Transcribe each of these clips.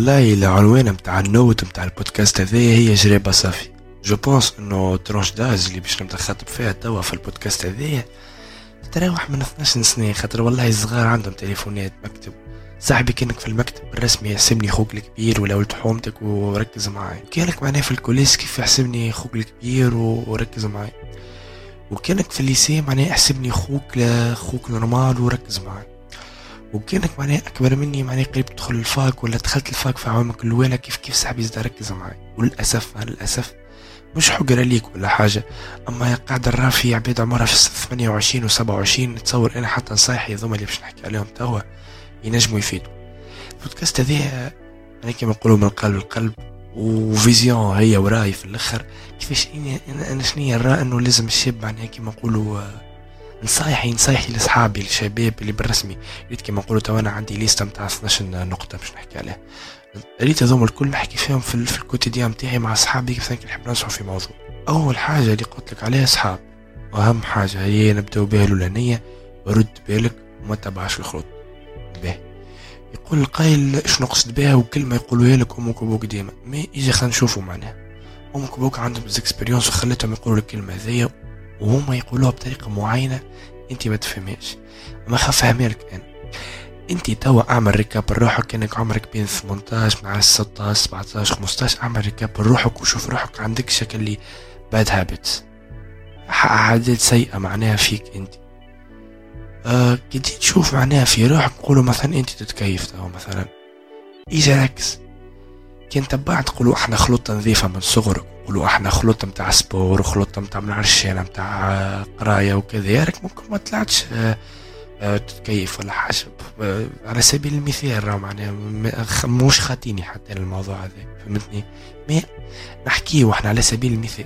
والله العنوان متاع النوت متاع البودكاست هذايا هي جريبة صافي. جو بونس إنه ترونش داز اللي باش نبدأ خاطب فيها توا في البودكاست هذايا تراوح من 12 سنة خاطر والله صغار عندهم تليفونات مكتب. صاحبي كانك في المكتب الرسمي يحسبني خوك الكبير ولا ولد حومتك وركز معاي كانك معناه في الكوليس كيف يحسبني خوك الكبير وركز معاي وكانك في الليسي معناه يحسبني خوك خوك نورمال وركز معاي وكانك معناه أكبر مني معناه قريب تدخل ال fac ولا دخلت ال fac في عوامك الاولى كيف كيف صاحبي زاد ركز معاي؟ وللأسف للأسف مش حجرة ليك ولا حاجة. أما قاعد نرى في عباد عمرها في ثمانية وعشرين وسبعة وعشرين نتصور أنا حتى نصايحي ذوما اللي باش نحكي عليهم توا ينجموا يفيدوا. البودكاست هذا أنا كما نقولوا من القلب القلب و vision هي وراي في الآخر. كيفاش أنا أنا شنو نرى إنه لازم الشاب معناها كيما نقولوا نصايحي نصايحي لأصحابي الشباب اللي بالرسمي. ريت كيما نقولوا تو أنا عندي liste نتاع 12 نقطة باش نحكي عليها. ريت هذوما الكل نحكي فيهم في, في ال quotidien نتاعي مع اصحابي كيف نحب ننصحوا في موضوع. أول حاجة اللي قلت لك عليها أصحاب. وأهم حاجة هي نبداو بها الأولانية. رد بالك وما تبعش الخروط به يقول القايل شنو قصد بها وكلمة يقولوها لك أمك وابوك ديما. ما يجي خلينا نشوفوا معناها. أمك وابوك عندهم expériences وخليتهم يقولوا الكلمة هذيا وهما يقولوها بطريقة معينة انت ما تفهمهاش ما خفهمها لك أنا. انت توا أعمل récap لروحك كأنك عمرك بين 18 مع 16 17 15 أعمل récap لروحك وشوف روحك عندك شكل اللي bad habits عادات سيئة معناها فيك انت آه كي تشوف معناها في روحك نقولوا مثلا انت تتكيف توا مثلا. يجي عكس كي تبعت تقولوا إحنا خلطة نظيفة من صغرك. نقولوا إحنا خلطة متاع sport وخلطة متاع من عرشانة متاع قراية وكذا يارك ممكن ما طلعتش آه آه تتكيف ولا حاجة. آه على سبيل المثال راه معناها مش خاتيني حتى الموضوع هذا فهمتني؟ ما نحكيه وإحنا على سبيل المثال.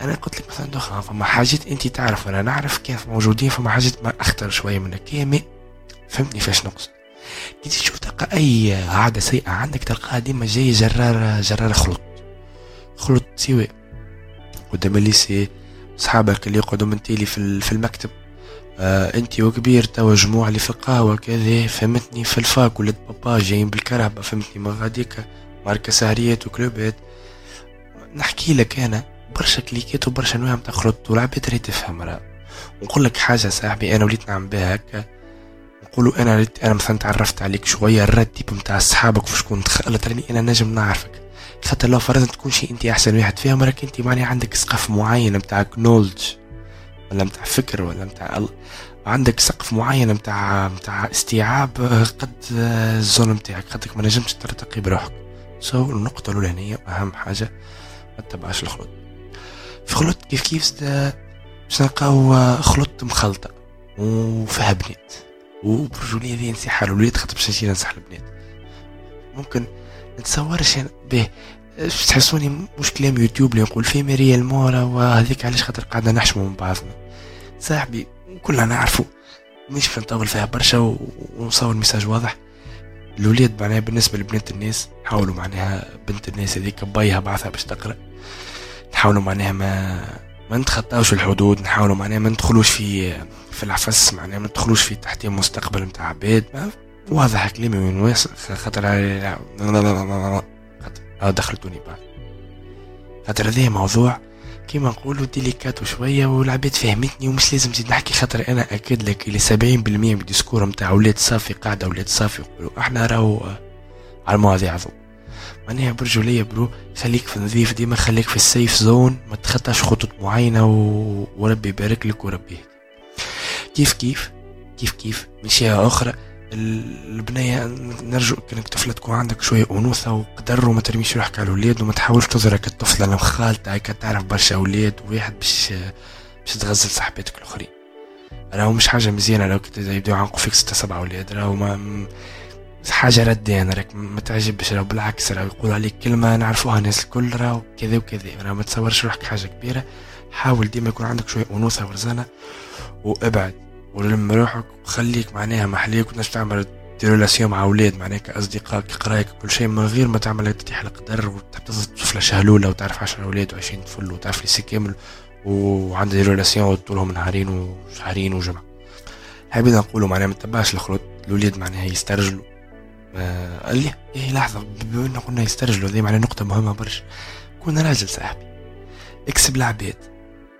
أنا قلت لك مثلا دخان فما حاجات أنت تعرف وأنا نعرف كيف موجودين فما حاجات ما أخطر شوية منك. كامل فهمتني فاش نقصد. كي تشوف تلقى أي عادة سيئة عندك تلقاها ديما جاي جرار جرار خلط. خلط سواء قدام الليسي صحابك اللي يقعدوا من تيلي في, المكتب. آه انت وكبير توا جموع اللي في القهوة كذا فهمتني؟ في الفاك ولاد بابا جايين بالكرهبة فهمتني؟ ما غاديك ماركة سهريات وكلوبات. نحكي لك أنا برشا كليكات وبرشا انواع متاع خلط والعباد تريد تفهم راه نقول لك حاجة صاحبي أنا وليت نعمل بها هكا. نقولوا أنا ريت أنا مثلا تعرفت عليك شوية الرتيب نتاع صحابك في شكون دخلت راني أنا نجم نعرفك. خاطر لو فرضا تكون شي انت أحسن واحد فيهم راك انت معناها عندك سقف معين نتاع نولج ولا نتاع فكر ولا نتاع عندك سقف معين نتاع نتاع استيعاب قد الزون نتاعك خاطرك ما نجمش ترتقي بروحك. سو so, النقطة الأولانية أهم حاجة ما تبعش الخلط في خلط كيف كيف باش نلقاو خلط مخلطة وفيها بنات. وبرجولية ذي نصيحة الوليد خاطر باش نجي ننصح البنات. ممكن نتصورش به. تحسوني مش كلام يوتيوب اللي نقول فيه ريال مورا وهذيك علاش خاطر قاعدة نحشمو من بعضنا. صاحبي كلنا نعرفو. مش باش نطول فيها برشا ونصور ميساج واضح. الولاد معناها بالنسبة لبنات الناس حاولوا معناها بنت الناس هذيك بايها بعثها باش تقرأ. نحاولوا معناها ما ما نتخطاوش الحدود نحاولوا معناها ما ندخلوش في في العفس معناها ما ندخلوش في تحتيم مستقبل نتاع عباد. واضح كلامي من واسع خاطر دخلتوني بعد. خاطر هذا موضوع كيما نقولوا délicat شوية والعباد فهمتني ومش لازم نزيد نحكي خاطر أنا أكد لك اللي 70% من ال discours نتاع ولاد صافي قاعدة ولاد صافي يقولوا إحنا راهو على المواضيع هذو. معناها برجولية bro خليك في النظيف ديما خليك في ال safe zone ما تخطاش خطوط معينة و... وربي يبارك لك وربي كيف كيف؟ كيف كيف؟ من جهة أخرى البنية نرجو كانك طفلة تكون عندك شوية أنوثة وقدر وما ترميش روحك على الأولاد وما تحاولش تزرك الطفلة المخالطة هيك تعرف برشا أولاد وواحد باش باش تغزل صاحباتك الآخرين. راهو مش حاجة مزيانة لو كنت يبداو عنقوا فيك ستة سبعة أولاد راهو ما حاجة ردانه راك ما تعجبش راه بالعكس راه يقول عليك كلمة نعرفوها الناس الكل راه كذا وكذا راه ما تصورش روحك حاجة كبيرة. حاول ديما يكون عندك شوية أنوثة ورزانه وأبعد. ولم روحك وخليك معناها محليك وتنجم تعمل relation مع أولاد معناها كأصدقاء كقرايك كل شيء. من غير ما تعمل تطيح القدر وتحتفظ طفلة شهلولة وتعرف 10 أولاد و20 طفل وتعرف لي كامل وعندها relation طولهم نهارين وشهرين وجمعة. حابين نقولوا معناها ما تبعش الخلط الولاد معناها يسترجلوا. قال لي إيه لحظة بما قلنا يسترجلوا ذي معناها نقطة مهمة برشا. كون راجل صاحبي اكسب العباد.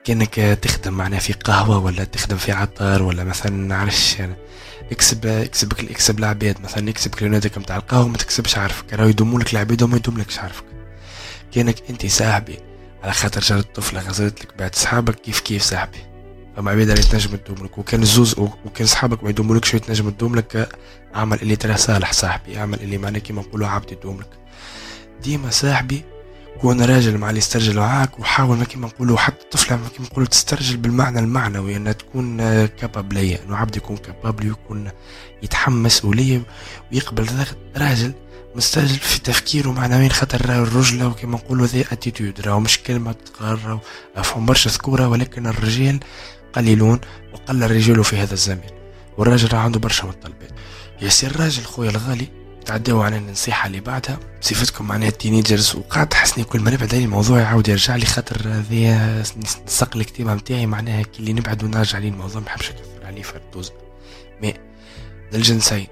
كأنك تخدم معناها في قهوة ولا تخدم في عطار ولا مثلا نعرفش يعني اكسب اكسب اكسب العباد مثلا اكسب clients اتك نتاع القهوة ما تكسبش عارفك. راهو يدوموا لك العباد وما يدوملكش عارفك. كأنك أنت صاحبي. على خاطر جرت طفلة غزلت لك بعد صحابك كيف كيف صاحبي. فما عباد اللي تنجم تدوم لك. وكان الزوز وكان صحابك ما يدومولكش تنجم تدوم لك أعمل اللي ترى صالح صاحبي. أعمل اللي معناه كيما نقولوا عبد يدوم لك. ديما صاحبي كون راجل مع اللي يسترجل معاك وحاول ما كيما نقولوا حتى الطفلة ما كيما نقولوا تسترجل بالمعنى المعنوي إنها تكون كابابلية انه عبد يكون كابابل ويكون يتحمس مسؤولية ويقبل راجل مستعجل في تفكيره معنويا خاطر الرجلة وكما نقولوا ذي اتيتيود راهو مش كلمة تقال فهم برشا ذكورة ولكن الرجال قليلون وقل الرجال في هذا الزمان والراجل راه عنده برشا متطلبات. ياسر الراجل خويا الغالي تعداو على النصيحة اللي بعدها. بصفتكم معناها ال teenagers وقعد تحسني كل ما نبعد علي الموضوع يعاود يرجع لي خاطر ذي نسق الكتابة نتاعي معناها كي اللي نبعد ونرجع لي الموضوع ما نحبش نكثر عليه فردوز mais الجنسين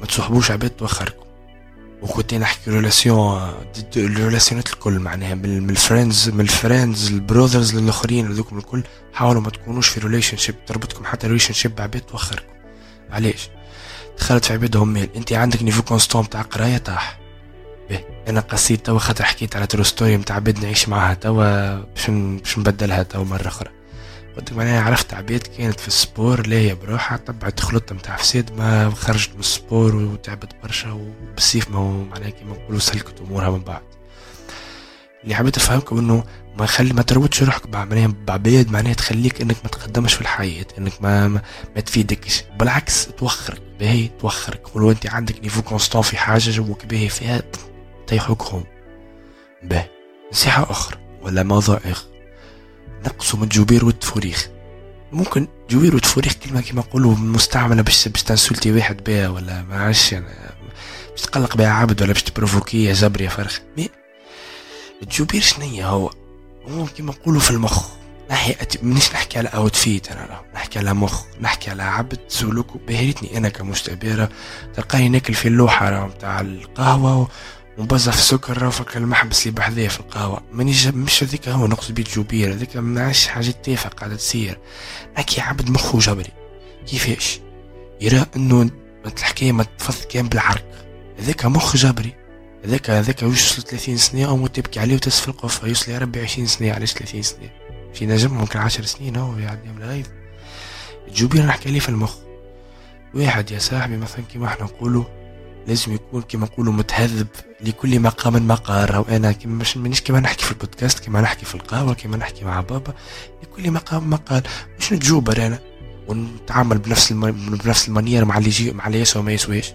ما تصحبوش عباد توخركم. وكنت نحكي relation ال relation ات الكل معناها من ال friends من ال friends ال brothers للاخرين هذوكم الكل حاولوا ما تكونوش في relationship تربطكم حتى relationship بعباد توخركم. علاش؟ دخلت في عبادهم ميل. انت عندك niveau constant تاع قراية طاح. به أنا قصيت توا خاطر حكيت على true story نتاع عباد نعيش معاها توا باش باش نبدلها توا مرة أخرى. قلت معناها عرفت عباد كانت في ال sport لاهية بروحها تبعت خلطة متاع فساد ما خرجت من ال sport وتعبت برشا وبالسيف ما معناها كيما نقولوا سلكت أمورها من بعد. اللي حبيت أفهمكم إنه ما خلي ما تروتش روحك معناها بعباد معناها تخليك إنك ما تقدمش في الحياة إنك ما ما, ما تفيدكش. بالعكس توخرك. باهي توخرك. ولو أنت عندك نيفو كونستون في حاجة جوك باهي فيها تيحوك هم باهي. نصيحة أخرى ولا موضوع آخر. نقصوا من جوبير والتفوريخ ممكن جوبير والتفوريخ كلمة كما نقولوا مستعملة باش باش تنسلتي واحد بها ولا ما عرفش يعني باش تقلق بها عبد ولا باش تبروفوكيه جبر يا فرخ. مي الجوبير شنية؟ هو هو كما نقولوا في المخ. ناحية منيش نحكي على اوتفيت أنا نحكي على مخ نحكي على عبد سلوكه. بهرتني أنا كمستعبيرة تلقاني ناكل في اللوحة نتاع القهوة وبزف سكر فك المحبس اللي بحذيه في القهوة. مانيش مش هذيك هو نقصد بيت جوبير. هذيك منعش حاجات تافهة قاعدة تصير. هكي عبد مخه جبري. كيفاش؟ يرى أنه الحكاية ما تفض كان بالعرق. هذاك مخ جبري. هذاك هذاك يوصل 30 سنة أو تبكي عليه وتسفل القفة يوصل يا ربي 20 سنة علاش 30 سنة؟ في نجم ممكن 10 سنين هو يعدي من الغيظ الجوبير نحكي عليه في المخ. واحد يا صاحبي مثلا كيما إحنا نقولوا لازم يكون كما نقولوا متهذب لكل مقام مقال أو أنا كما مش مانيش كما نحكي في البودكاست كما نحكي في القهوة كما نحكي مع بابا لكل مقام مقال مش نتجوبر أنا ونتعامل بنفس الم... بنفس ال manière مع اللي يجي مع اللي يسوى ما يسواش.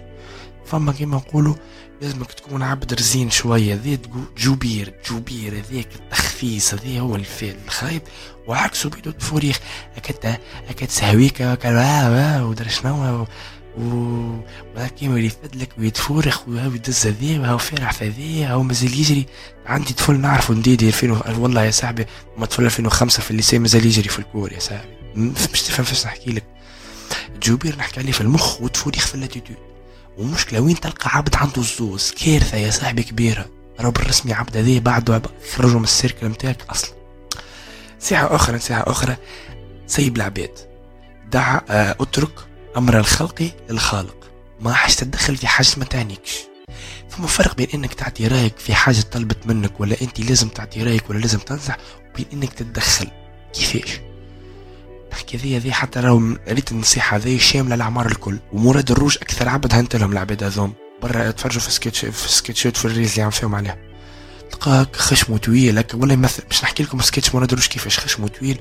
فما كما نقولوا لازمك تكون عبد رزين شوية ذي جوبير جوبير هذاك التخفيص هذا هو الفعل الخايب وعكسه بيدو تفوريخ هكذا هكذا سهويك هكذا ودر شنو؟ و كيما يفد لك ويتفورخ وهو يدز هذي وهو فرح في هذي وهو مازال يجري. عندي طفل نعرفه نديدي 2000 والله يا صاحبي ما طفل 2005 في الليسي مازال يجري في الكور يا صاحبي. مش تفهم فاش نحكي لك. جوبير نحكي عليه في المخ وتفوريخ في اللاتيتود. ومشكلة وين تلقى عبد عنده الزوز؟ كارثة يا صاحبي كبيرة. راه بالرسمي عبد هذي بعده خرجوا من السيركل نتاعك أصلا. نصيحة أخرى نصيحة أخرى. سيب العباد. دع آه، أترك أمر الخلق للخالق. ما حاش تتدخل في حاجة ما تعنيكش. فما فرق بين إنك تعطي رأيك في حاجة طلبت منك ولا انت لازم تعطي رأيك ولا لازم تنصح وبين إنك تتدخل. كيفاش؟ نحكي ذي ذي حتى لو ريت النصيحة ذي شاملة الأعمار الكل. ومراد الروج أكثر عبد هنت لهم العباد هذوم. برا تفرجوا في سكتش في سكتشات في الريز اللي عم فيهم عليها. تلقاك خشمه طويل. هكا ولا يمثل باش نحكي لكم سكتش مراد الروج كيفاش خشمه طويل.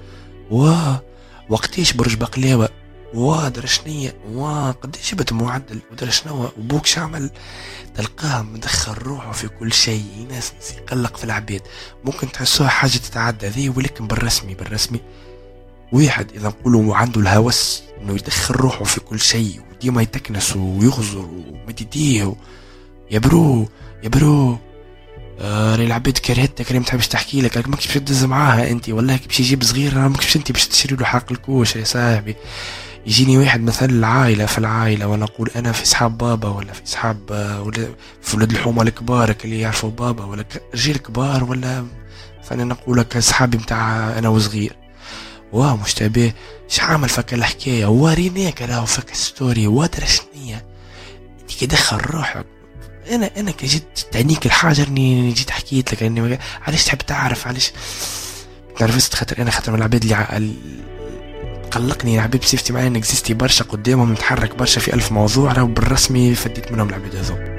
واه وقتيش برج بقلاوة؟ وا درا شنيا وا قديش جبت معدل؟ ودرا شنو؟ وبوك شعمل تلقاه مدخل روحه في كل شيء. ناس يقلق في العباد. ممكن تحسوها حاجة تتعدى ذي ولكن بالرسمي بالرسمي واحد إذا نقولوا عنده الهوس إنه يدخل روحه في كل شيء وديما يتكنس ويغزر ومد يديه يا برو يا برو. آه العباد كرهتك ما تحبش تحكي لك ماكش باش تدز معاها أنت. والله باش يجيب صغير ماكش أنت باش تشري له حق الكوش يا صاحبي. يجيني واحد مثلا العائلة في العائلة وأنا أقول أنا في اصحاب بابا ولا في اصحاب ولا في ولاد الحومة الكبار اللي يعرفوا بابا ولا رجال كبار ولا فأنا نقول لك اصحابي متاع أنا وصغير. واه مش تبيه عامل فك الحكاية؟ وريناك راهو فك ستوري وادرى شنية أنت كي دخل روحك أنا أنا جيت تعنيك الحاجة إني جيت حكيت لك إني علاش تحب تعرف؟ علاش؟ نرفزت خاطر أنا خاطر من العباد اللي قلقني. العباد بسيفتي معايا انك زيستي برشا قدامهم نتحرك برشا في ألف موضوع راهو بالرسمي فديت منهم العباد هذوك